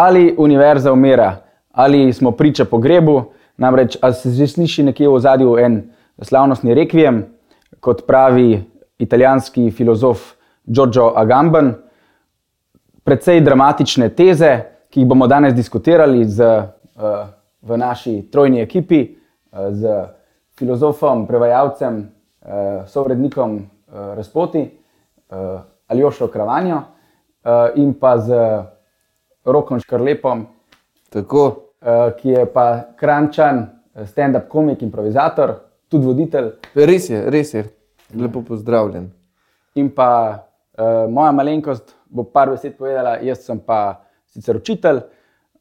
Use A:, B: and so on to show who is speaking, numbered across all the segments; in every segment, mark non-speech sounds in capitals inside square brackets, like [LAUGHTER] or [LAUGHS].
A: ali univerza umira, ali smo priča pogrebu. Namreč, ali se že sliši nekje v zadju en slavnostni rekvijem, kot pravi italijanski filozof Giorgio Agamben, precej dramatične teze, ki jih bomo danes diskutirali z, uh, v naši trojni ekipi, uh, z filozofom, prevajalcem, uh, sovrednikom uh, Razpoti, uh, Aljošo Kravanjo uh, in pa z Rokom Škrlepom,
B: Tako,
A: uh, ki je pa krančan, stand-up komik, improvizator, tudi voditelj.
B: res je, res je. Lepo pozdravljen.
A: In pa uh, moja malenkost bo par besed povedala, jaz sem pa sicer učitelj,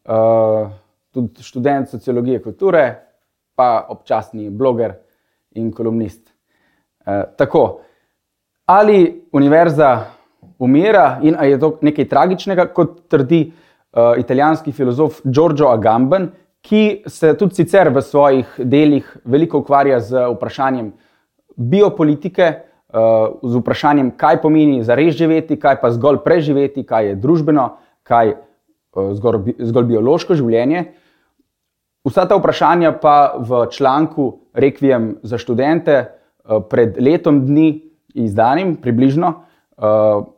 A: uh, tudi študent sociologije kulture, pa občasni bloger in kolumnist. Uh, tako, ali univerza umira in ali je to nekaj tragičnega, kot trdi uh, italijanski filozof Giorgio Agamben, ki se tudi sicer v svojih delih veliko ukvarja z vprašanjem biopolitike, uh, z vprašanjem, kaj pomeni za res živeti, kaj pa zgolj preživeti, kaj je družbeno, kaj uh, zgolj, bi- zgolj biološko življenje. Vsa ta vprašanja pa v članku Requiem za študente eh, pred letom dni izdanim, približno, eh,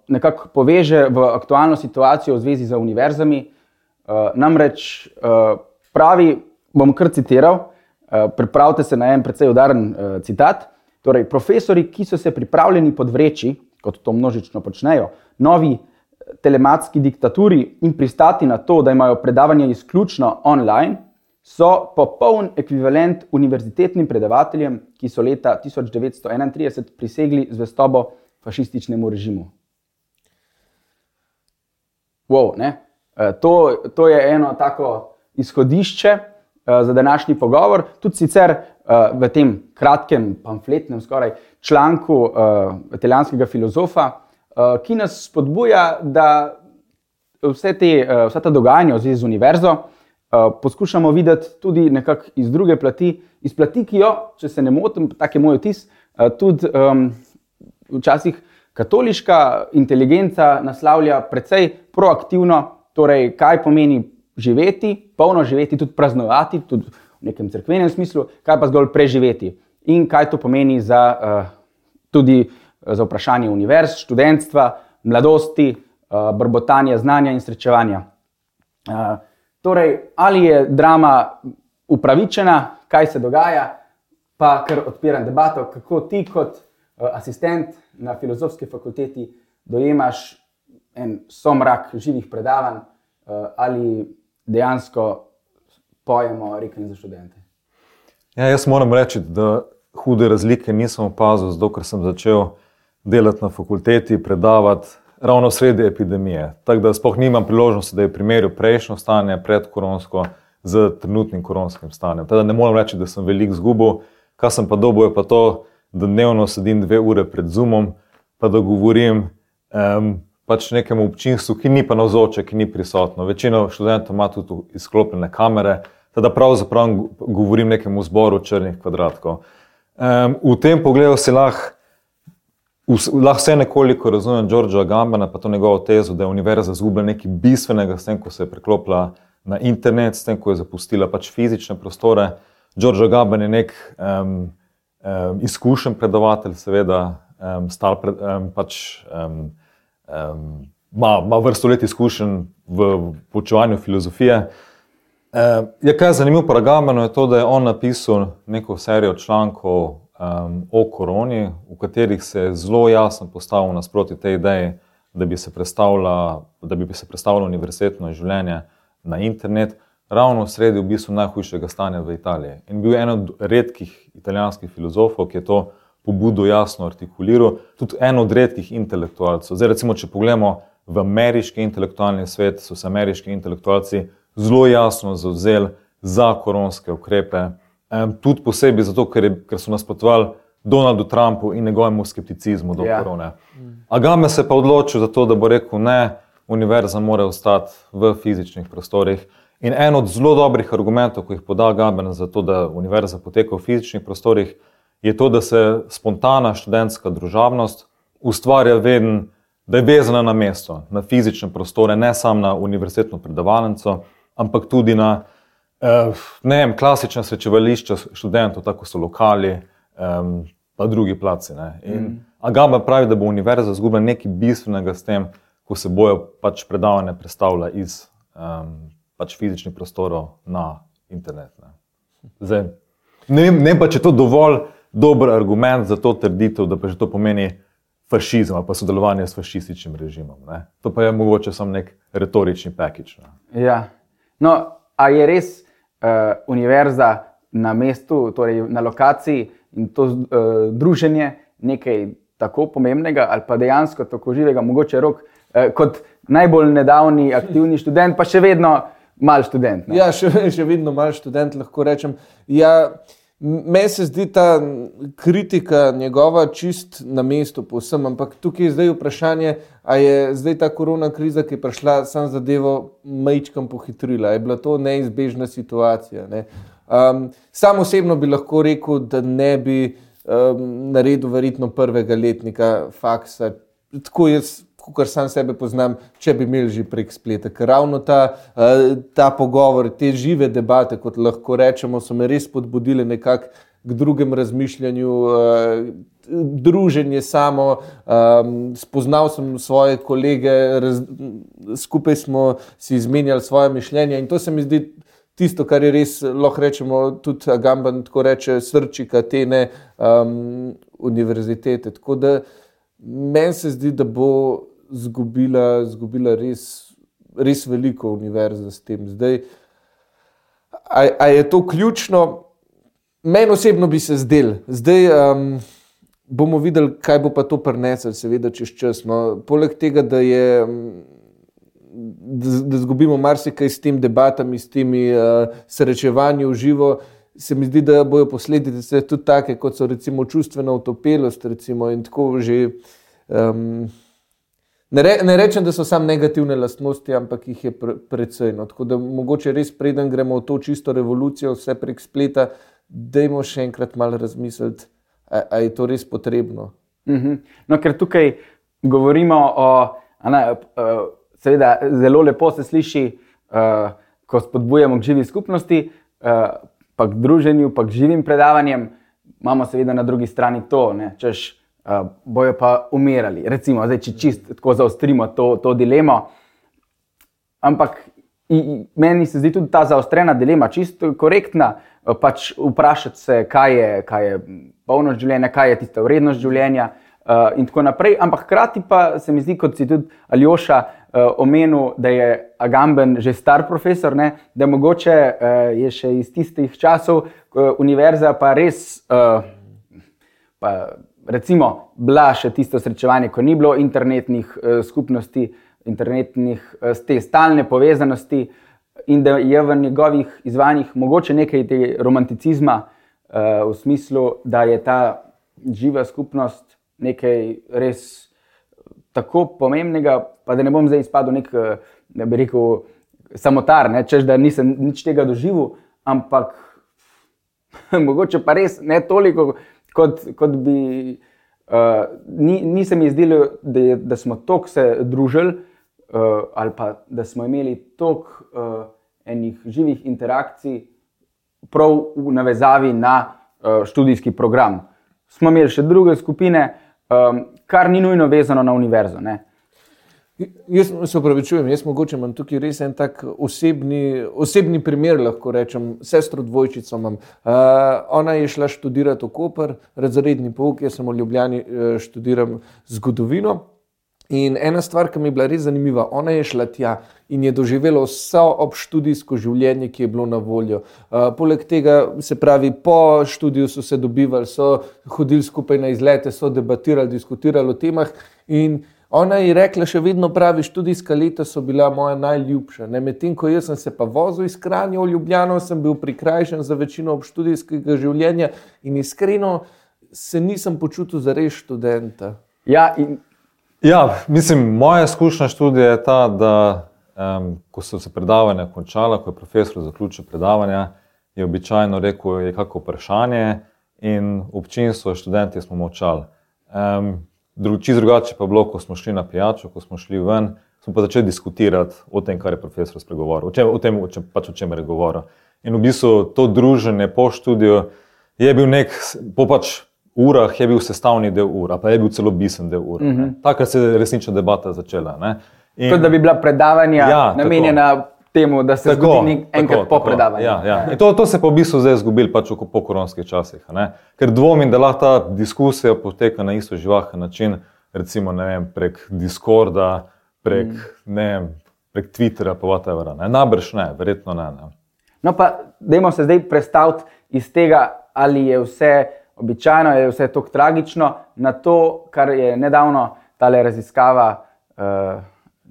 A: nekako poveže v aktualno situacijo v zvezi z univerzami. Eh, Namreč eh, pravi, bom kar citiral, eh, pripravite se na en precej udaren eh, citat. Torej, profesori, ki so se pripravljeni podvreči, kot to množično počnejo, novi eh, telematski diktaturi in pristati na to, da imajo predavanje izključno online, so popoln ekvivalent univerzitetnim predavateljem, ki so leta 1931 prisegli zvestobo fašističnemu režimu. Wow? E, to, to je eno tako izhodišče e, za današnji pogovor. Tudi sicer e, v tem kratkem, pamfletnem skoraj, članku e, italijanskega filozofa, e, ki nas spodbuja, da vse te, e, vsa ta dogajanja v zvezi z univerzo uh, poskušamo videti tudi nekako iz druge plati, iz plati, ki jo, če se ne motim, tako je moj vtis, uh, tudi um, včasih katoliška inteligenca naslavlja precej proaktivno, torej kaj pomeni živeti, polno živeti, tudi praznovati, tudi v nekem crkvenem smislu, kaj pa zgolj preživeti in kaj to pomeni za, uh, tudi za vprašanje univerz, študentstva, mladosti, uh, brbotanja znanja in srečevanja. Uh, Torej, ali je drama upravičena, kaj se dogaja, pa kar odpiram debato, kako ti, kot asistent na filozofski fakulteti, dojemaš en somrak živih predavanj, uh, ali dejansko pojemo rekem za študente.
C: Ja, jaz moram reči, da hude razlike nisem opazil, zato ker sem začel delati na fakulteti, predavati ravno sredi epidemije. Tako da sploh nimam priložnosti, da je primerjal prejšnjo stanje pred koronsko z trenutnim koronskim stanjem. Teda ne morem reči, da sem veliko zgubil. Kar sem pa dobil, je pa to, da dnevno sedim dve ure pred Zoomom, pa da govorim um, pač nekemu občinstvu, ki ni pa navzoče, ki ni prisotno. Večina študentov ima tudi izklopljene kamere, teda pravzaprav govorim nekemu zboru črnih kvadratkov. Um, v tem pogledu si lahko lahko vse nekoliko razumem Đorđa Gambana, pa to njegovo tezo, da je univerza izgubila nekaj bistvenega s tem, ko se je preklopila na internet, s tem, ko je zapustila pač fizične prostore. Đorđa Gamban je nek um, um, izkušen predavatelj, seveda, um, star pred, um, pač. Um, um, Ma, ma vrsto let izkušenj v poučevanju filozofije. E, je kaj zanimivo pri Gamanu, je to, da je on napisal neko serijo člankov um, o koroni, v katerih se je zelo jasno postavil nasproti tej ideji, da bi se predstavljalo univerzitetno življenje na internet, ravno sredi v bistvu najhujšega stanja v Italiji. In bil je eden od redkih italijanskih filozofov, ki je to pobudo jasno artikuliral, tudi en od redkih intelektualcev. Zdaj, recimo, če pogledamo v ameriški intelektualni svet, so se ameriški intelektualci zelo jasno zauzeli za koronske ukrepe, tudi posebej zato, ker, je, ker so nasprotovali Donaldu Trumpu in njegovemu skepticizmu do
A: Ja.
C: yeah. korone. Agame se je pa odločil za to, da bo rekel ne, univerza mora ostati v fizičnih prostorih. In en od zelo dobrih argumentov, ki jih poda Gaben za to, da univerza poteka v fizičnih prostorih, je to, da se spontana študentska družabnost ustvarja vedno da je vezana na mesto, na fizične prostore, ne samo na univerzitetno predavalnico, ampak tudi na eh, ne vem, klasična srečevališča študentov, tako so lokali, um, pa drugi placi. In mm. Agaba pravi, da bo univerza izgubila nekaj bistvenega s tem, ko se bojo pač predavanja predstavlja iz um, pač fizičnih prostorov na internet. Ne. Zdaj, ne, vem, ne pa, če je to dovolj dober argument za to trditev, da pa že to pomeni fašizem ali pa sodelovanje s fašističnim režimom. Ne. To pa je mogoče samo nek retorični pakič.
A: Ja. No, a je res uh, univerza na mestu, torej na lokaciji in to uh, druženje nekaj tako pomembnega ali pa dejansko tako živega, mogoče rok, uh, kot najbolj nedavni aktivni študent, pa še vedno mal študent.
B: Ne? Ja, še, [LAUGHS] še vedno mal študent, lahko rečem. Ja, Meni se zdi ta kritika njegova čist na mestu, povsem, ampak tukaj je zdaj vprašanje, ali je zdaj ta korona kriza, ki je prišla, sam zadevo majčkam pohitrila. Je bila to neizbežna situacija? Ne? Um, sam osebno bi lahko rekel, da ne bi um, naredil verjetno prvega letnika faksa. Tako jaz kar sam sebe poznam, če bi imeli že prek spleta. Ker ravno ta, eh, ta pogovor, te žive debate, kot lahko rečemo, so me res podbudile nekako k drugem razmišljanju, eh, druženje samo. Ehm, spoznal sem svoje kolege, skupaj smo si izmenjali svoje mišljenje in to se mi zdi. Tisto, kar je res, lahko rečemo, tudi Agamben, tako reče, srčika te ne um, univerzitete. Tako da meni se zdi, da bo zgubila, zgubila res, res veliko univerza s tem. Zdaj, a, a je to ključno? Meni osebno bi se zdel. Zdaj um, bomo videli, kaj bo pa to prineslo, seveda, čez čas. No, poleg tega, da je. Da, da zgubimo marsikaj s tem debatami, s temi uh, srečevanji v živo, se mi zdi, da bojo posledice tudi take, kot so recimo čustvena utopelost, recimo in tako že. Um, Ne, re, ne rečem, da so samo negativne lastnosti, ampak jih je pre, precej. No. Tako da mogoče res preden gremo v to čisto revolucijo, vse prek spleta, dajmo še enkrat malo razmisliti, ali je to res potrebno.
A: Mm -hmm. No, ker tukaj govorimo o, ne, uh, seveda, zelo lepo se sliši, uh, ko spodbujamo k živi skupnosti, uh, pa k druženju, pa k živim predavanjem, imamo seveda na drugi strani to, ne, češ uh, bojo pa umirali. Recimo, zdaj, če čisto tako zaostrimo to, to dilemo. Ampak in, meni se zdi tudi ta zaostrena dilema čisto korektna. Pač vprašati se, kaj je, kaj je polnost življenja, kaj je tista vrednost življenja, uh, in tako naprej. Ampak hkrati pa se mi zdi, kot si tudi Aljoša uh, omenil, da je Agamben že star profesor, ne, da mogoče uh, je še iz tistih časov uh, univerza pa res. Uh, pa, recimo, bila še tisto srečevanje, ko ni bilo internetnih uh, skupnosti, internetnih uh, te stalne povezanosti, in da je v njegovih izvanjih mogoče nekaj tega romanticizma, uh, v smislu, da je ta živa skupnost nekaj res tako pomembnega, pa da ne bom zdaj izpadel nek, da bi rekel, samotar, ne, češ da nisem nič tega doživel, ampak [LAUGHS] mogoče pa res ne toliko kot, kot bi. Uh, ni, ni se mi zdelo, da, da smo tako se družili, uh, ali pa da smo imeli toliko uh, enih živih interakcij, prav v navezavi na uh, študijski program. Smo imeli še druge skupine, um, kar ni nujno vezano na univerzo. Ne?
B: Jaz se upravičujem, jaz mogoče imam tukaj res en tak osebni, osebni primer, lahko rečem, sestro dvojčico imam. Uh, ona je šla študirati v Koper, razredni pouk, jaz sem v Ljubljani uh, študiram zgodovino. In ena stvar, ki mi je bila res zanimiva, ona je šla tja in je doživela vso obštudijsko življenje, ki je bilo na voljo. Uh, poleg tega, se pravi, po študiju so se dobivali, so hodili skupaj na izlete, so debatirali, diskutirali o temah. In Ona je rekla, še vedno pravi, študijska leta so bila moja najljubša. Medtem ko sem se pa vozil iz Kranja v Ljubljano, sem bil prikrajšan za večino študijskega življenja in iskreno se nisem počutil za res študenta.
A: Ja, in...
C: ja, mislim, moja izkušnja študija je ta, da um, ko so se predavanja končala, ko je profesor zaključil predavanja, je običajno rekel, da je kako vprašanje in občinstvo, študenti smo močali. Um, Dru, čist drugače pa je bilo, ko smo šli na pijačo, ko smo šli ven, smo pa začeli diskutirati o tem, kar je profesor spregovoril, o, čem, o tem, o čem, pač o čem je govoril. In v bistvu to druženje po študiju je bil nek, po pač urah je bil sestavni del ura, pa je bil celo bisen del ura. Mm -hmm. Takrat se je resnična debata začela. Ne?
A: In, Kot da bi bila predavanja ja, namenjena tako. Temu, da se tako, zgodi enkrat tako, po tako. predavanju.
C: Ja, ja. To, to se pa v bistvu zdaj zgubili pač po koronskih časih. Ne? Ker dvomim, da lahko ta diskusija poteka na isto živahen način, recimo vem, prek Discorda, prek, mm. ne, prek Twitterja, pa whatever. Ne? Nabrž ne, verjetno ne. ne.
A: No, pa dajmo se zdaj predstaviti iz tega, ali je vse običajno, ali je vse tako tragično, na to, kar je nedavno ta raziskava uh, eh,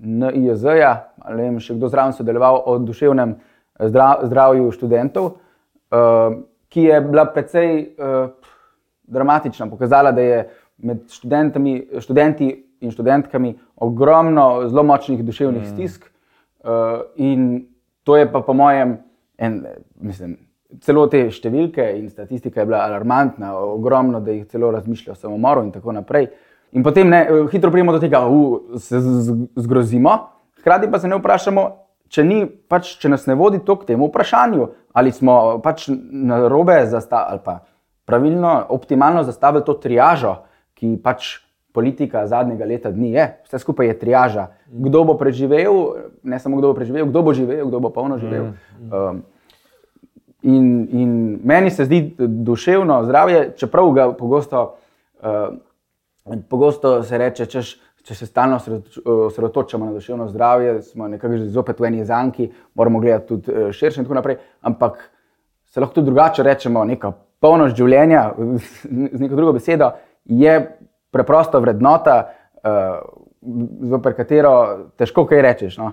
A: NIJZ-ja, ali vem, še kdo zraven sodeloval o duševnem zdrav, zdravju študentov, uh, ki je bila precej uh, dramatična. Pokazala, da je med študenti in študentkami ogromno zelo močnih duševnih mm. stisk. Uh, in to je pa, po mojem, en, mislim, celo te številke in statistika je bila alarmantna, ogromno, da jih celo razmišljajo o samomoru in tako naprej. In potem ne, hitro pridemo do tega, da se zgrozimo, hkrati pa se ne vprašamo, če, ni, pač, če nas ne vodi to k temu vprašanju, ali smo pač na robe zastavili ali pa pravilno, optimalno zastavili to triažo, ki pač. Politika zadnjega leta dni je, vse skupaj je triaža. Kdo bo preživel, ne samo kdo bo preživel, kdo bo živel, kdo bo polno živel. Mm. Um, In, in meni se zdi duševno zdravje, čeprav ga pogosto, uh, pogosto se reče, češ, če se stalno osredotočamo na duševno zdravje, smo nekako že zopet v eni zanki, moramo gledati tudi eh, širše in tako naprej. Ampak se lahko tudi drugače rečemo, neka polnost življenja, [LAUGHS] z neko drugo besedo, je preprosto vrednota, uh, zoper katero težko kaj rečeš. No?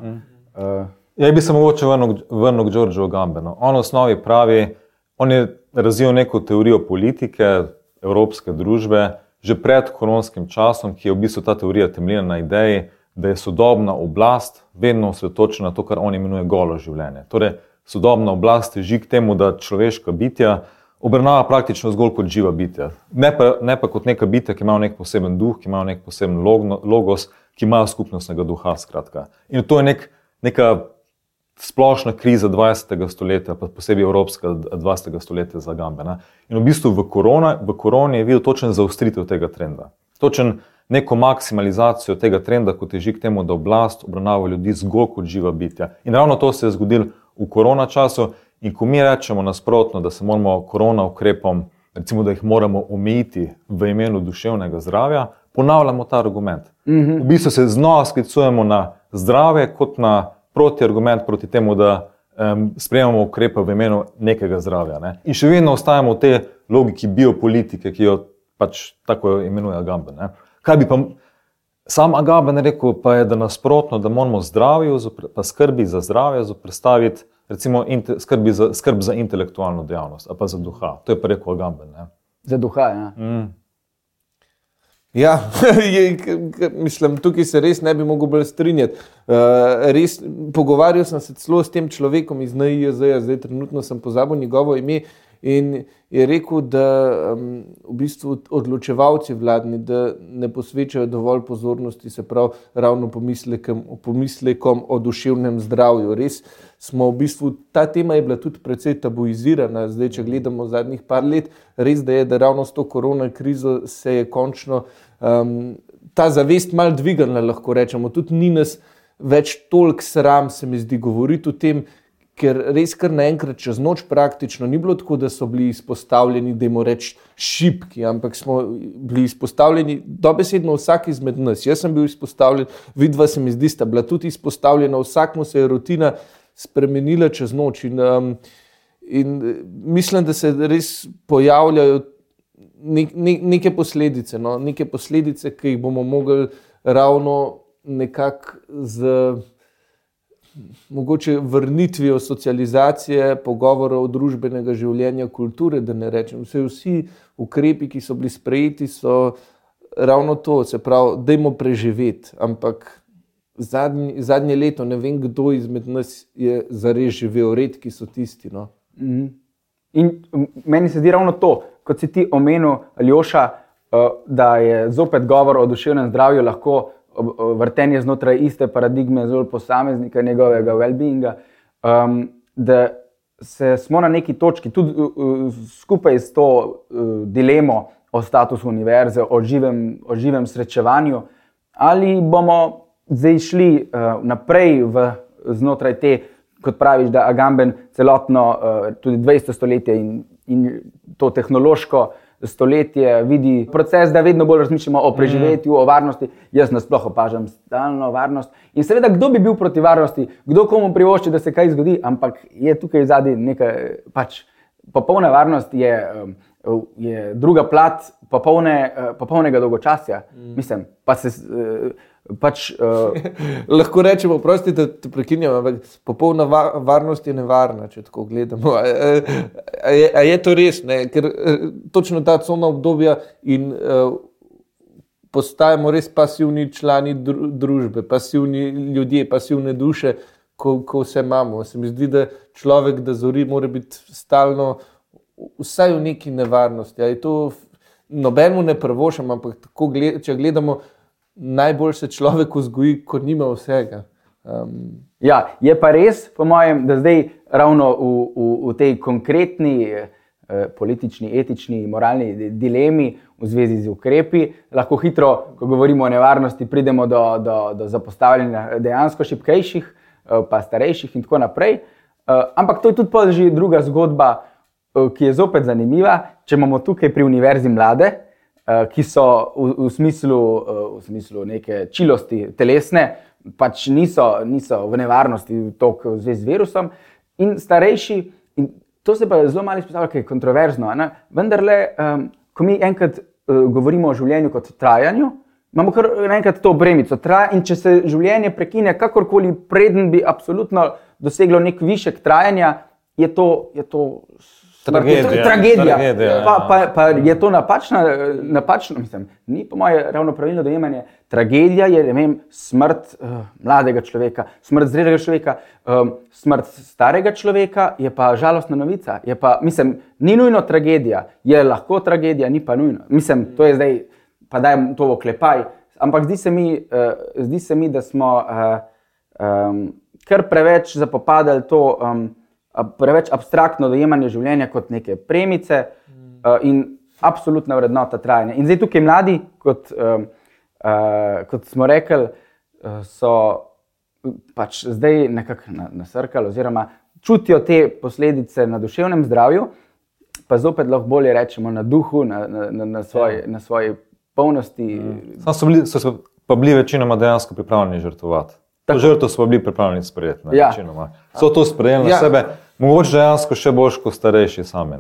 A: Uh,
C: Ja, bi se mogoče vrnil k Džordžu Gambenu. On v osnovi pravi, on je razvil neko teorijo politike, evropske družbe, že pred koronskim časom, ki je v bistvu ta teorija temeljena na ideji, da je sodobna oblast vedno osredotočena na to, kar on imenuje golo življenje. Torej, sodobna oblast teži k temu, da človeška bitja obravnava praktično zgolj kot živa bitja. Ne pa, ne pa kot neka bitja, ki imajo nek poseben duh, ki imajo nek poseben logos, ki imajo skupnostnega duha. Skratka. In to je nek, neka splošna kriza 20. stoletja, pa posebej evropska 20. stoletja za Gambe. Ne? In v bistvu v, korona, v koroni je videl točen zaostritev tega trenda. Točen neko maksimalizacijo tega trenda, kot je že k temu, da oblast obravnava ljudi zgolj kot živa bitja. In ravno to se je zgodilo v korona času. In ko mi rečemo nasprotno, da se moramo korona ukrepom, recimo, da jih moramo omejiti v imenu duševnega zdravja, ponavljamo ta argument. Mm -hmm. V bistvu se znova sklicujemo na zdrave kot na protiargument proti temu, da um, sprejemamo ukrepe v imenu nekega zdravja. Ne? In še vedno ostajamo v tej logiki biopolitike, ki jo pač tako imenuje Agamben. Ne? Kaj bi pa sam Agamben rekel, pa je, da nasprotno, da moramo zdravju, pa skrbi za zdravje zoprstaviti. Recimo, skrbi za, skrb za intelektualno dejavnost, pa za duha. To je pa rekel Agamben. Ne?
A: Za duha, ja. Mm.
B: Ja, [LAUGHS] je, mislim, tukaj se res ne bi mogel bolj strinjati. Uh, res, pogovarjal sem se celo s tem človekom iz NIJZ, zdaj trenutno sem pozabil njegovo ime. In je rekel, da um, v bistvu odločevalci vladni ne posvečajo dovolj pozornosti, se pravi, ravno pomislekom, pomislekom o duševnem zdravju. Res smo v bistvu, ta tema je bila tudi precej tabuizirana, zdaj, če gledamo zadnjih par let, res da je, da ravno s to korona krizo se je končno um, ta zavest mal dvignila, lahko rečemo. Tudi ni nas več toliko sram, se mi zdi, govoriti o tem ker res kar naenkrat čez noč praktično ni bilo tako, da so bili izpostavljeni, da jim rečemo, šipki, ampak smo bili izpostavljeni dobesedno vsak izmed nas. Jaz sem bil izpostavljen, vidva se mi zdi, je bila tudi izpostavljena, vsakmu se je rutina spremenila čez noč. In, um, in mislim, da se res pojavljajo ne, ne, neke posledice, no, neke posledice, ki jih bomo mogli ravno nekako z mogoče vrnitvijo socializacije, pogovorov družbenega življenja, kulture, da ne rečem. Vse, vsi ukrepi, ki so bili sprejeti, so ravno to, se pravi, da jim preživeti. Ampak zadnji, zadnje leto ne vem, kdo izmed nas je zares živel, redki so tisti. No.
A: Mm -hmm. Meni se zdi ravno to, kot si ti omenil, Aljoša, uh, da je zopet govor o duševnem zdravju lahko vrtenje znotraj iste paradigme, zelo posameznika, njegovega well-beinga. Um, da se smo na neki točki, tudi uh, skupaj s to uh, dilemo o statusu univerze, o živem, o živem srečevanju, ali bomo zdaj šli uh, naprej v, znotraj te, kot praviš, da Agamben celotno, uh, tudi 200 stoletje in, in to tehnološko stoletje vidi proces, da vedno bolj razmišljamo o preživetju, o varnosti. Jaz nasploh opažam stalno varnost. In seveda, kdo bi bil proti varnosti, kdo komu privošči, da se kaj zgodi, ampak je tukaj zadnji nekaj, pač popolna varnost je, um, je druga plat popolne, uh, popolnega dolgočasja. Mm. Mislim, pa se. Pač, uh, [LAUGHS]
B: Lahko rečemo, prosti, da te prekinjam, ampak popolna va varnost je nevarna, če tako gledamo. A, a, a, je, a je to res? Ne? Ker eh, točno ta cona obdobja in uh, postajamo res pasivni člani dru družbe, pasivni ljudje, pasivne duše, ko, ko vse imamo. Se mi zdi, da človek, da zori, mora biti stalno vsaj v neki nevarnosti. Nobeno ne prvošam, ampak gled če gledamo najbolj se človek vzgoji, ko nima vsega. Um,
A: ja, je pa res, po mojem, da zdaj ravno v, v, v tej konkretni eh, politični, etični, moralni dilemi v zvezi z ukrepi, lahko hitro, ko govorimo o nevarnosti, pridemo do, do, do zapostavljanja dejansko šipkejših, eh, pa starejših in tako naprej. Eh, ampak to je tudi že druga zgodba, eh, ki je zopet zanimiva. Če imamo tukaj pri univerzi mlade, ki so v, v, smislu, eh, v smislu neke čilosti telesne, pač niso, niso v nevarnosti v zvezi z virusom, in starejši. In to se pa zelo malo izpostavlja, ker je kontroverzno. Ne? Vendar, le, um, ko mi enkrat uh, govorimo o življenju kot trajanju, imamo kar enkrat to bremico. Traja, in če se življenje prekine, kakorkoli, preden bi absolutno doseglo nek višek trajanja, je to. Je to
C: Tragedija.
A: Tragedija. Tragedija pa, pa, pa je to napačno, napačno mislim, ni po mojem ravno pravilno dojemanje. Tragedija je vem, smrt uh, mladega človeka, smrt zrelega človeka, um, smrt starega človeka, je pa žalostna novica. Pa, mislim, ni nujno tragedija, je lahko tragedija, ni pa nujno. Mislim, to je zdaj, pa dajem to v oklepaj. Ampak zdi se mi, uh, zdi se mi da smo uh, um, kar preveč zapopadali to. Um, preveč abstraktno dojemanje življenja kot neke premice uh, in absolutna vrednota trajanja. In zdaj tukaj mladi, kot, uh, uh, kot smo rekli, uh, so pač zdaj nekako nasrkali oziroma čutijo te posledice na duševnem zdravju, pa zopet lahko bolje rečemo na duhu, na, na, na, na, svoj, ja. na svoji polnosti.
C: Mm. So, bili, so pa bili večinoma dejansko pripravljeni žrtvovati. Žrtvo smo bili pripravljeni sprejeti. Ja. So to sprejeli na ja. sebe. Mogoče dejansko še bolj kot starejši sami.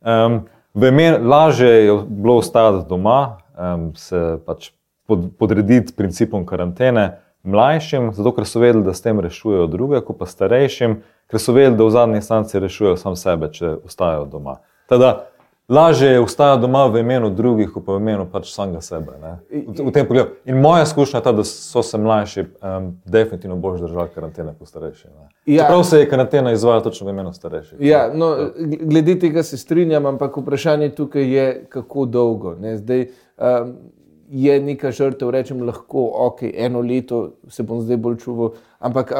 C: Um, lažje je bilo ostati doma, um, se pač pod, podrediti principom karantene mlajšim, zato ker so vedeli, da s tem rešujejo druge, kot pa starejšim, ker so vedeli, da v zadnji instanci rešujejo sam sebe, če ostajajo doma. Teda, lažje je ostati doma v imenu drugih, kot pa v imenu pač samega sebe. V, v in moja izkušnja je ta, da so se mlajši um, definitivno bolj držali karantene kot starejši. Ja. Prav se je karantena izvajala točno v imenu starejših.
B: Ja, no, glede tega se strinjam, ampak vprašanje tukaj je, kako dolgo. Zdaj, um, Je neka žrtev, rečem, lahko, ok, eno leto se bom zdaj bolj čuval, ampak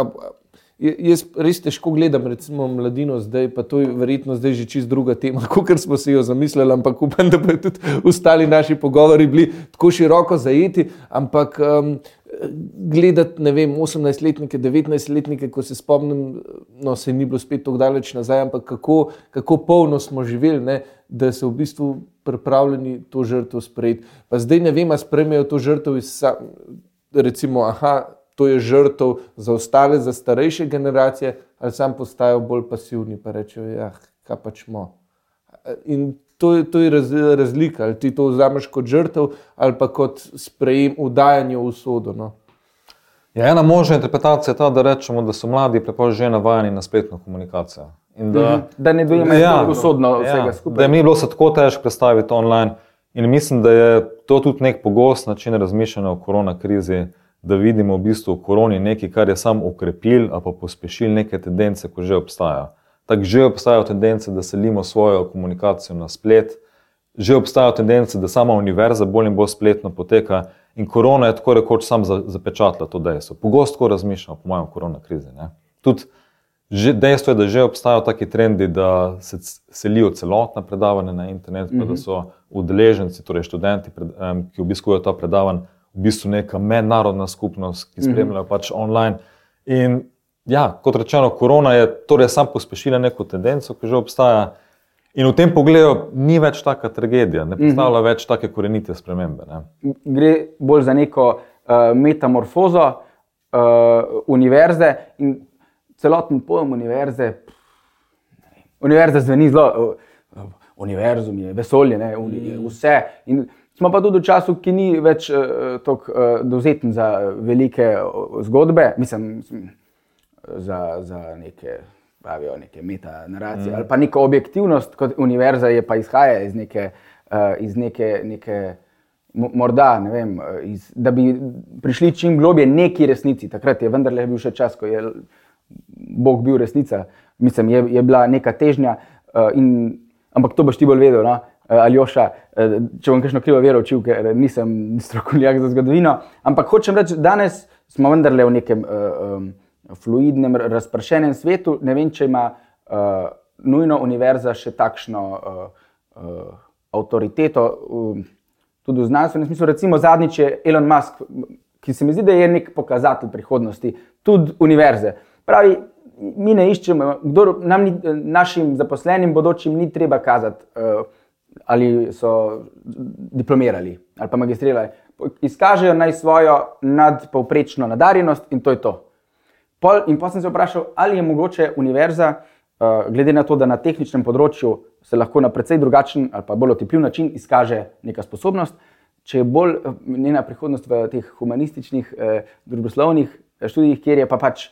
B: Jaz res težko gledam, recimo, mladino zdaj, pa to je verjetno zdaj že čist druga tema, [LAUGHS] kot smo si jo zamislili, ampak upam, da bodo tudi ostali naši pogovori bili tako široko zajeti. Ampak um, gledati, ne vem, 18-letnike, 19-letnike, ko se spomnim, no se ni bilo spet tako daleč nazaj, ampak kako, kako polno smo živeli, ne, da so v bistvu pripravljeni to žrtev sprejeti. Pa zdaj ne vem, ali sprejmejo to žrtev iz, recimo, aha to je žrtev za ostale, za starejše generacije, ali sam postajajo bolj pasivni, pa rečejo, ja, kaj pač smo. In to je, to je raz, razlika, ali ti to vzameš kot žrtev ali pa kot sprejem, udajanje v usodo. No.
C: Ja, ena možna interpretacija je ta, da rečemo, da so mladi prepož že navajeni na spletno komunikacijo. Da,
A: mhm. da ne dojemajo ja, usodno ja, vsega skupaj.
C: Da jim ni bilo tako težko predstaviti online. In mislim, da je to tudi nek pogost način razmišljanja o korona krizi da vidimo v bistvu v koroni nekaj, kar je samo ukrepil ali pa pospešil neke tendence, ko že obstajajo. Tako že obstajajo tendence, da selimo svojo komunikacijo na splet, že obstajajo tendence, da sama univerza bolj in bolj spletno poteka. In korona je tako rekoč sam zapečatila to dejstvo. Pogosto razmišljamo, po mojem, korona krizi. Tudi že, dejstvo je, da že obstajajo taki trendi, da se selijo celotna predavanja na internet, mm -hmm. pa da mhm. so udeleženci, torej študenti, ki obiskujejo ta predavanja, v bistvu neka mednarodna skupnost, ki mhm. spremljajo pač online. In ja, kot rečeno, korona je torej sam pospešila neko tendenco, ki že obstaja. In v tem pogledu ni več taka tragedija, ne predstavlja mm -hmm. več take korenite spremembe. Ne.
A: Gre bolj za neko uh, metamorfozo uh, univerze in celoten pojem univerze. Univerza zveni zelo, uh, univerzum je vesolje, ne, uni, mm. vse. In smo pa tudi v času, ki ni več uh, tako uh, dovzeten za velike uh, zgodbe, mislim, za, za neke pravijo neke metanaracije mm. ali pa neko objektivnost, kot univerza je pa izhaja iz neke, uh, iz neke, neke morda, ne vem, eh, iz, da bi prišli čim globje neki resnici. Takrat je vendarle bil še čas, ko je Bog bil resnica, mislim, je, je bila neka težnja, uh, in, ampak to boš ti bolj vedel. No? Aljoša, če bom kakšno krivo vero učil, ker nisem strokovnjak za zgodovino. Ampak hočem reči, danes smo vendarle v nekem uh, um, fluidnem, razpršenem svetu. Ne vem, če ima uh, nujno univerza še takšno uh, uh, avtoriteto, uh, tudi v znanstvenem smislu. Recimo zadnjič je Elon Musk, ki se mi zdi, da je nek pokazatelj prihodnosti, tudi univerze. Pravi, mi ne iščemo, kdo nam, ni, našim zaposlenim, bodočim, ni treba kazati, uh, ali so diplomirali ali pa magistrirali. Izkažejo naj svojo nadpovprečno nadarjenost in to je to. Pol, in pa sem se vprašal, ali je mogoče univerza, uh, glede na to, da na tehničnem področju se lahko na precej drugačen ali pa bolj otepljiv način izkaže neka sposobnost, če je bolj uh, njena prihodnost v teh humanističnih, uh, družboslovnih študijih, kjer je pa pač.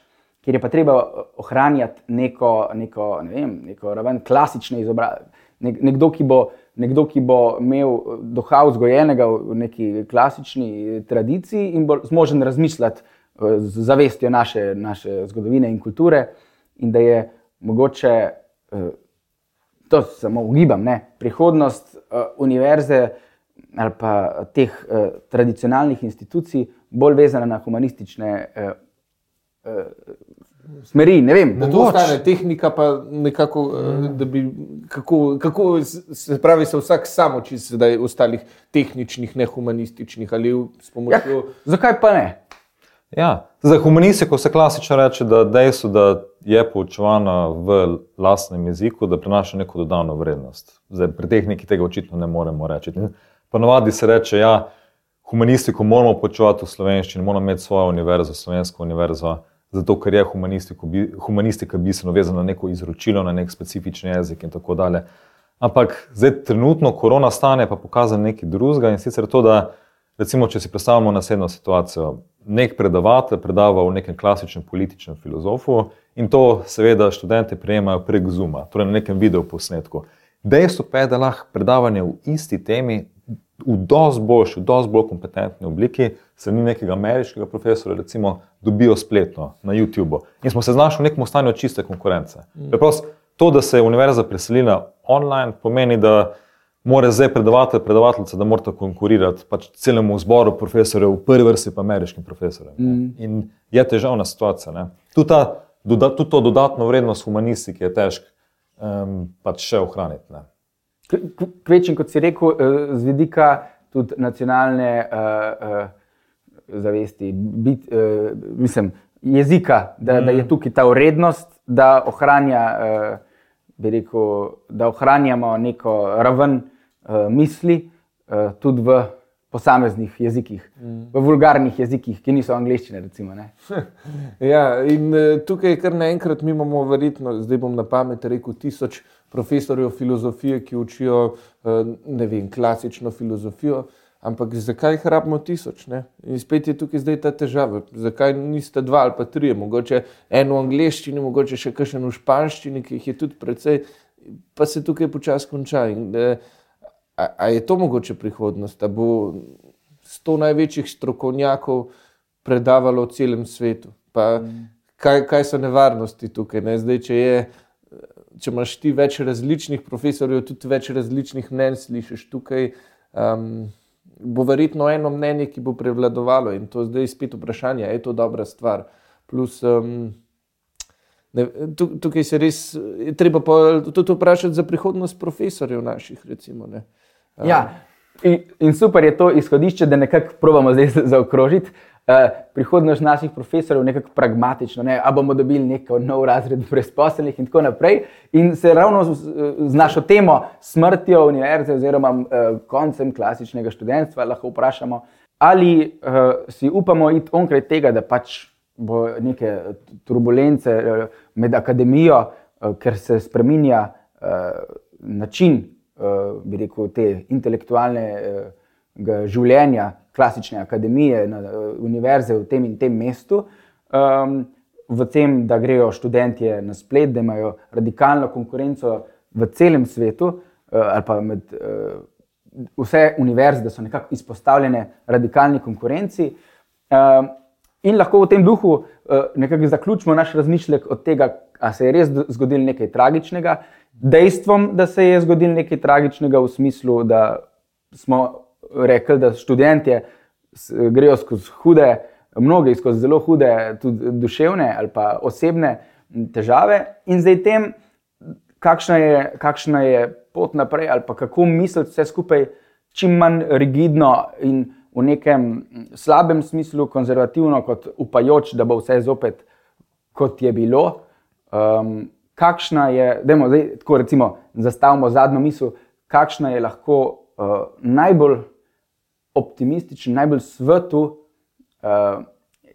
A: Ker je pa treba ohranjati neko, neko, ne vem, neko raven klasične izobrazbe. Nekdo, nekdo, ki bo imel duha vzgojenega v neki klasični tradiciji in bo zmožen razmišljati z zavestjo naše, naše zgodovine in kulture, in da je mogoče, eh, to samo ugibam, ne, prihodnost eh, univerze ali pa teh eh, tradicionalnih institucij bolj vezana na humanistične smeri. Vem,
B: da to ostane tehnika, pa nekako, mm. da bi, kako, kako se pravi, se vsak samo čist zdaj ostalih tehničnih, nehumanističnih ali s pomočjo. Ja,
A: zakaj pa ne?
C: Ja. Za humanistiko se klasično reče, da dejstvo, da je poučevana v lastnem jeziku, da prinaša neko dodano vrednost. Zdaj, pri tehniki tega očitno ne moremo reči. Ponovadi se reče, da ja, humanistiko moramo poučevati v slovenščini, moramo imeti svojo univerzo, slovensko univerzo, zato ker je humanistika bistveno vezana na neko izročilo, na nek specifičen jezik in tako dalje. Ampak zdaj, trenutno korona stanje pa pokazuje nekaj drugega in sicer to, da recimo, če si predstavljamo naslednjo situacijo nek predavatelj predava v nekem klasičnem političnem filozofu in to seveda študente prejemajo prek Zuma, torej na nekem videoposnetku. Dejstvo pa je, da lahko predavanje v isti temi v dosti boljši, v dosti bolj kompetentni obliki, se ni nekega ameriškega profesora, recimo, dobijo spletno na YouTubu. In smo se znašli v nekem stanju čiste konkurence. Mm. Preprosto to, da se je univerza preselila online, pomeni, da mora zdaj predavatelj, predavateljica, da morate konkurirati pač celemu zboru profesorjev, v prvi vrsti pa ameriškim profesorjem. Mm. In je težavna situacija. Tudi, ta, doda, tudi to dodatno vrednost humanistike je težko um, pač še ohraniti.
A: Kvečem, kot si rekel, eh, z vidika tudi nacionalne uh, uh, zavesti, bit, uh, mislim, jezika, da, mm. da je mm. tukaj ta vrednost, da, ohranja, uh, rekel, da ohranjamo neko raven uh, misli, uh, tudi v posameznih jezikih, mm. v vulgarnih jezikih, ki niso angliščine. Recimo, [LAUGHS]
B: ja, in uh, tukaj, kar naenkrat mi imamo, verjetno, zdaj bom na pamet rekel, tisoč profesorjev filozofije, ki učijo uh, vem, klasično filozofijo. Ampak zakaj jih rabimo tisoč? Ne? In spet je tukaj zdaj ta težava. Zakaj niste dva ali pa tri, mogoče eno v angleščini, mogoče še kakšen v španščini, ki jih je tudi precej, pa se tukaj počasi konča. In, eh, A, a je to mogoče prihodnost, da bo sto največjih strokovnjakov predavalo v celem svetu? Pa, mm. kaj, kaj so nevarnosti tukaj? Ne? Zdaj, če je če imaš ti več različnih profesorjev, tudi več različnih mnenj slišiš tukaj. Um, bo verjetno eno mnenje, ki bo prevladovalo in to zdaj spet vprašanje, je to dobra stvar. Plus, um, ne, tukaj se res treba tudi vprašati za prihodnost profesorjev naših. Recimo, um,
A: ja, in, in super je to izhodišče, da nekako probamo zdaj zaokrožiti. Uh, prihodnost naših profesorjev je nekako pragmatična, ne? ali bomo dobili neko nov razred brezposelnih, in tako naprej. In se ravno z, z našo temo smrtjo univerze, oziroma uh, koncem klasičnega študentstva, lahko vprašamo, ali uh, si upamo iti onkraj tega, da pač bo neke turbulence uh, med akademijo, uh, ker se spremenja uh, način, uh, bi rekel, te intelektualnega življenja klasične akademije, na univerze v tem in tem mestu, um, v tem, da grejo študentje na splet, da imajo radikalno konkurenco v celem svetu, uh, ali pa med vse univerze, da so nekako izpostavljene radikalni konkurenci. Um, in lahko v tem duhu uh, nekako zaključimo naš razmišljek od tega, ali se je res zgodilo nekaj tragičnega. Dejstvom, da se je zgodilo nekaj tragičnega, v smislu, da smo rekli, da študenti grejo skozi hude, mnogi skozi zelo hude, tudi duševne ali pa osebne težave, in zdaj tem, kakšna je, kakšna je pot naprej, ali pa kako misliti vse skupaj čim manj rigidno in v nekem slabem smislu, konzervativno, kot upajoč, da bo vse zopet kot je bilo. Um, kakšna je, da tako recimo zastavimo zadnjo misel, kakšna je lahko uh, najbolj optimističen, najbolj svetu uh,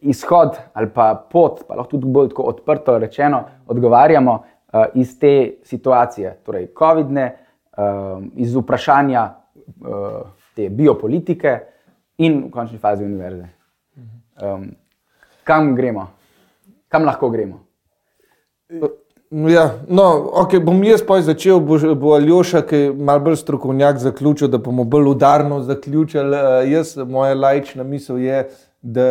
A: izhod ali pa pot, pa lahko tudi bolj odprto rečeno, odgovarjamo uh, iz te situacije, torej COVID-ne, uh, iz vprašanja uh, te biopolitike in v končni fazi univerze. Um, kam gremo, kam lahko gremo?
B: Ja, no, okay, bom jaz pa začel, bo, bo Aljoša, ki je malo bolj strokovnjak, zaključil, da bomo bolj udarno zaključili. Uh, jaz, moja lajčna misel je, da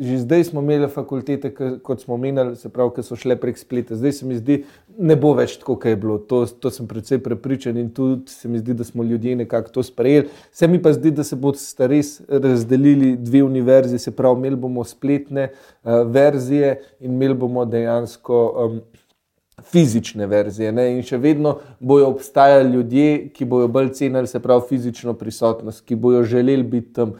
B: že zdaj smo imeli fakultete, kot smo omenjali, se pravi, ki so šle prek spleta. Zdaj se mi zdi, ne bo več tako, kot je bilo. To, to sem predvsej prepričan in tudi se mi zdi, da smo ljudje nekako to sprejeli. Se mi pa zdi, da se bodo res razdelili dve univerzi, se pravi, imeli bomo spletne uh, verzije in imeli bomo dejansko. Um, fizične verzije. Ne? In še vedno bojo obstajali ljudje, ki bojo bolj cenili, se pravi, fizično prisotnost, ki bojo želeli biti tam.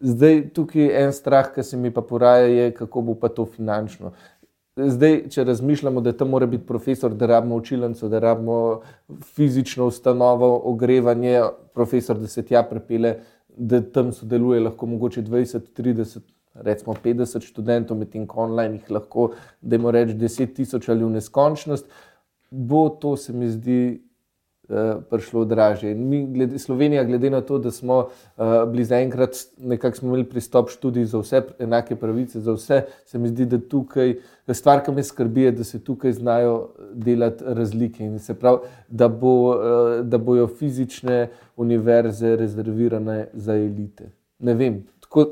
B: Zdaj, tukaj je en strah, ki se mi pa poraja, je, kako bo pa to finančno. Zdaj, če razmišljamo, da tam mora biti profesor, da rabimo učilnico, da rabimo fizično ustanovo, ogrevanje, profesor, da se tja prepele, da tam sodeluje lahko mogoče 20, 30 recimo 50 študentov, medtem ko online jih lahko, da jim rečemo 10 tisoč ali v neskončnost, bo to se mi zdi. Uh, prišlo dražje. In mi, glede, Slovenija, glede na to, da smo uh, bili zaenkrat nekako imeli pristop študij za vse, enake pravice za vse, se mi zdi, da tukaj stvar, ki me skrbi, je, da se tukaj znajo delati razlike in se pravi, da, bo, uh, da bojo fizične univerze rezervirane za elite. Ne vem, tako,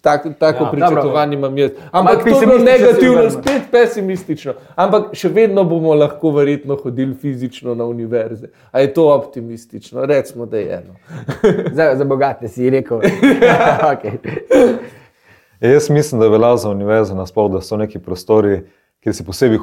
B: tak, tako ja, pričakovanje imam jaz. Ampak to je bilo negativno, spet pesimistično. Ampak še vedno bomo lahko verjetno hodili fizično na univerze. A je to optimistično? Recimo, da je eno. [LAUGHS]
A: za, za bogate si rekel. [LAUGHS] okay.
C: ja, jaz mislim, da velja za univerze nasploh, da so neki prostori, kjer si posebej,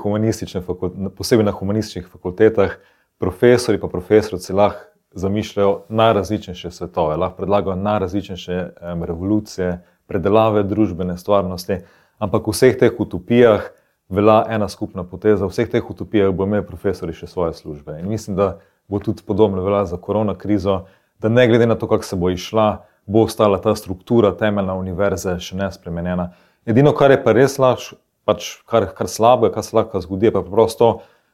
C: posebej na humanističnih fakultetah, profesori pa profesorice lahko zamišljajo najrazličnejše svetove, lahko predlagajo najrazličnejše um, revolucije, predelave družbene stvarnosti, ampak v vseh teh utopijah velja ena skupna poteza, v vseh teh utopijah bo imel profesori še svoje službe. In mislim, da bo tudi podobno velja za korona krizo, da ne glede na to, kako se bo išla, bo ostala ta struktura temeljna univerze še nespremenjena. Edino, kar je pa res laž, pač kar, kar slabo je, kar se lahko zgodi, pa je preprosto to,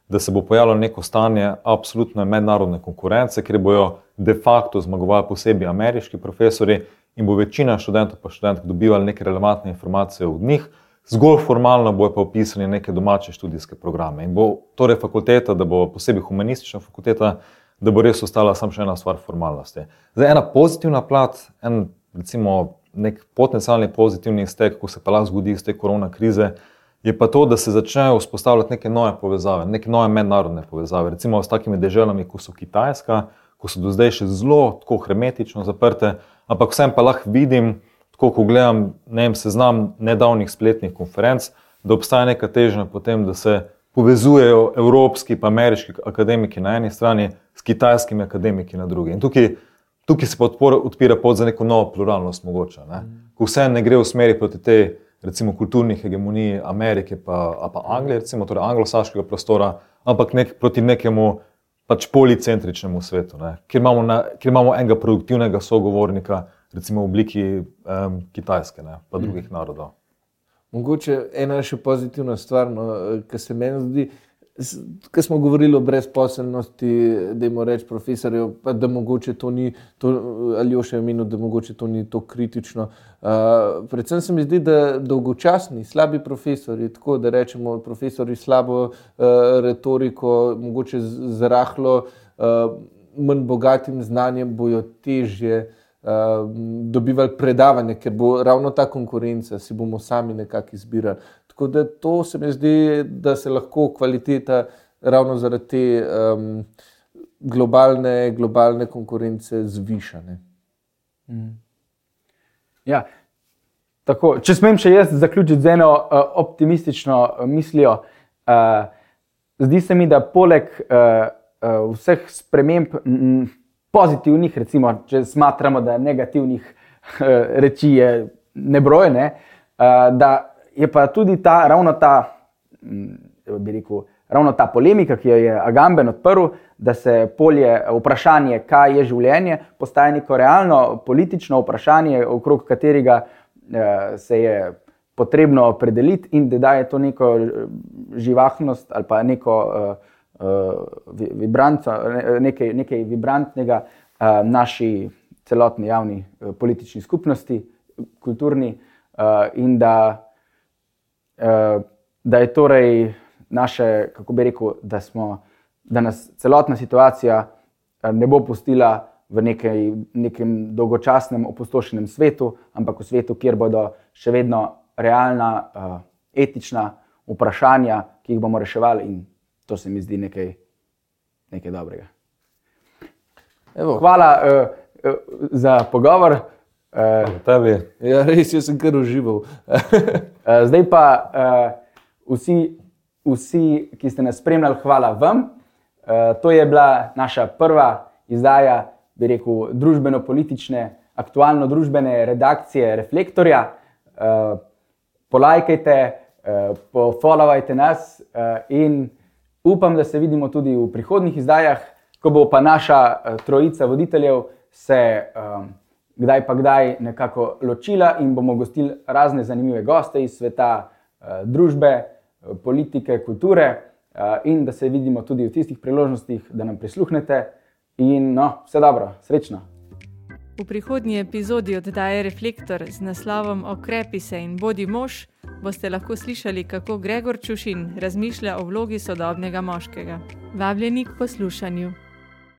C: da se bo pojavilo neko stanje absolutne mednarodne konkurence, kjer bojo de facto zmagovali posebej ameriški profesori in bo večina študentov pa študentk dobivali neke relevantne informacije od njih, zgolj formalno bojo pa opisali neke domače študijske programe. In bo torej fakulteta, da bo posebej humanistična fakulteta, da bo res ostala samo še ena stvar formalnosti. Zdaj ena pozitivna plat, en recimo nek potencialni pozitivni iztek, ko se pa lahko zgodi iz te korona krize, je pa to, da se začnejo vzpostavljati neke nove povezave, neke nove mednarodne povezave. Recimo s takimi državami, kot so Kitajska, ko so do zdaj še zelo tako hermetično zaprte, ampak vsem pa lahko vidim, tako ko gledam ne vem, seznam nedavnih spletnih konferenc, da obstaja neka težnja potem, da se povezujejo evropski in ameriški akademiki na eni strani s kitajskimi akademiki na drugi. In tukaj, tukaj se podpora odpira pot za neko novo pluralnost, mogoče. Ne? Ko vse ne gre v smeri proti tej, recimo, kulturni hegemoniji Amerike pa, pa Anglije, recimo, torej anglosaškega prostora, ampak nek, proti nekemu pač policentričnemu svetu, kjer imamo, na, kjer imamo enega produktivnega sogovornika, recimo v obliki um, Kitajske, ne? pa drugih mm. narodov.
B: Mogoče ena še pozitivna stvar, no, ki se meni zdi, Ko smo govorili o brezposelnosti, da jim reč profesorju, pa da mogoče to ni, to, ali jo še imenu, da mogoče to ni to kritično. Uh, predvsem se mi zdi, da dolgočasni, slabi profesori, tako da rečemo, profesori slabo uh, retoriko, mogoče z rahlo uh, manj bogatim znanjem, bojo težje uh, dobivali predavanje, ker bo ravno ta konkurenca, si bomo sami nekako izbirali. Tako da to se mi zdi, da se lahko kvaliteta ravno zaradi te um, globalne, globalne konkurence zviša. Mm.
A: Ja. Tako, če smem še jaz zaključiti z eno uh, optimistično uh, mislijo, uh, zdi se mi, da poleg uh, uh, vseh sprememb, m, pozitivnih, recimo, če smatramo, da negativnih uh, reči je nebrojene, uh, da je pa tudi ta, ravno ta, mm, rekel, ravno ta polemika, ki jo je Agamben odprl, da se polje vprašanje, kaj je življenje, postaje neko realno politično vprašanje, okrog katerega eh, se je potrebno opredeliti in da daje to neko eh, živahnost ali pa neko uh, uh, vibranco, nekaj, nekaj vibrantnega uh, naši celotni javni uh, politični skupnosti, kulturni uh, in da Eh, da je torej naše, kako bi rekel, da, smo, da nas celotna situacija eh, ne bo pustila v nekaj, nekem dolgočasnem, opustošenem svetu, ampak v svetu, kjer bodo še vedno realna, uh, etična vprašanja, ki jih bomo reševali, in to se mi zdi nekaj, nekaj dobrega. Evo. Hvala uh, uh, za pogovor.
C: Uh,
B: ja, res, jaz sem kar užival.
A: uh, [LAUGHS] zdaj pa uh, vsi, vsi, ki ste nas spremljali, hvala vam. Uh, to je bila naša prva izdaja, bi rekel, družbeno-politične, aktualno-družbene redakcije Reflektorja. Uh, polajkajte, uh, pofollowajte nas uh, in upam, da se vidimo tudi v prihodnih izdajah, ko bo pa naša uh, trojica voditeljev se. Um, kdaj pa kdaj nekako ločila in bomo gostili razne zanimive goste iz sveta uh, družbe, uh, politike, kulture uh, in da se vidimo tudi v tistih priložnostih, da nam prisluhnete. In no, vse dobro, srečno.
D: V prihodnji epizodi oddaje Reflektor z naslovom Okrepi se in bodi mož boste lahko slišali, kako Gregor Čušin razmišlja o vlogi sodobnega moškega. Vabljeni k poslušanju.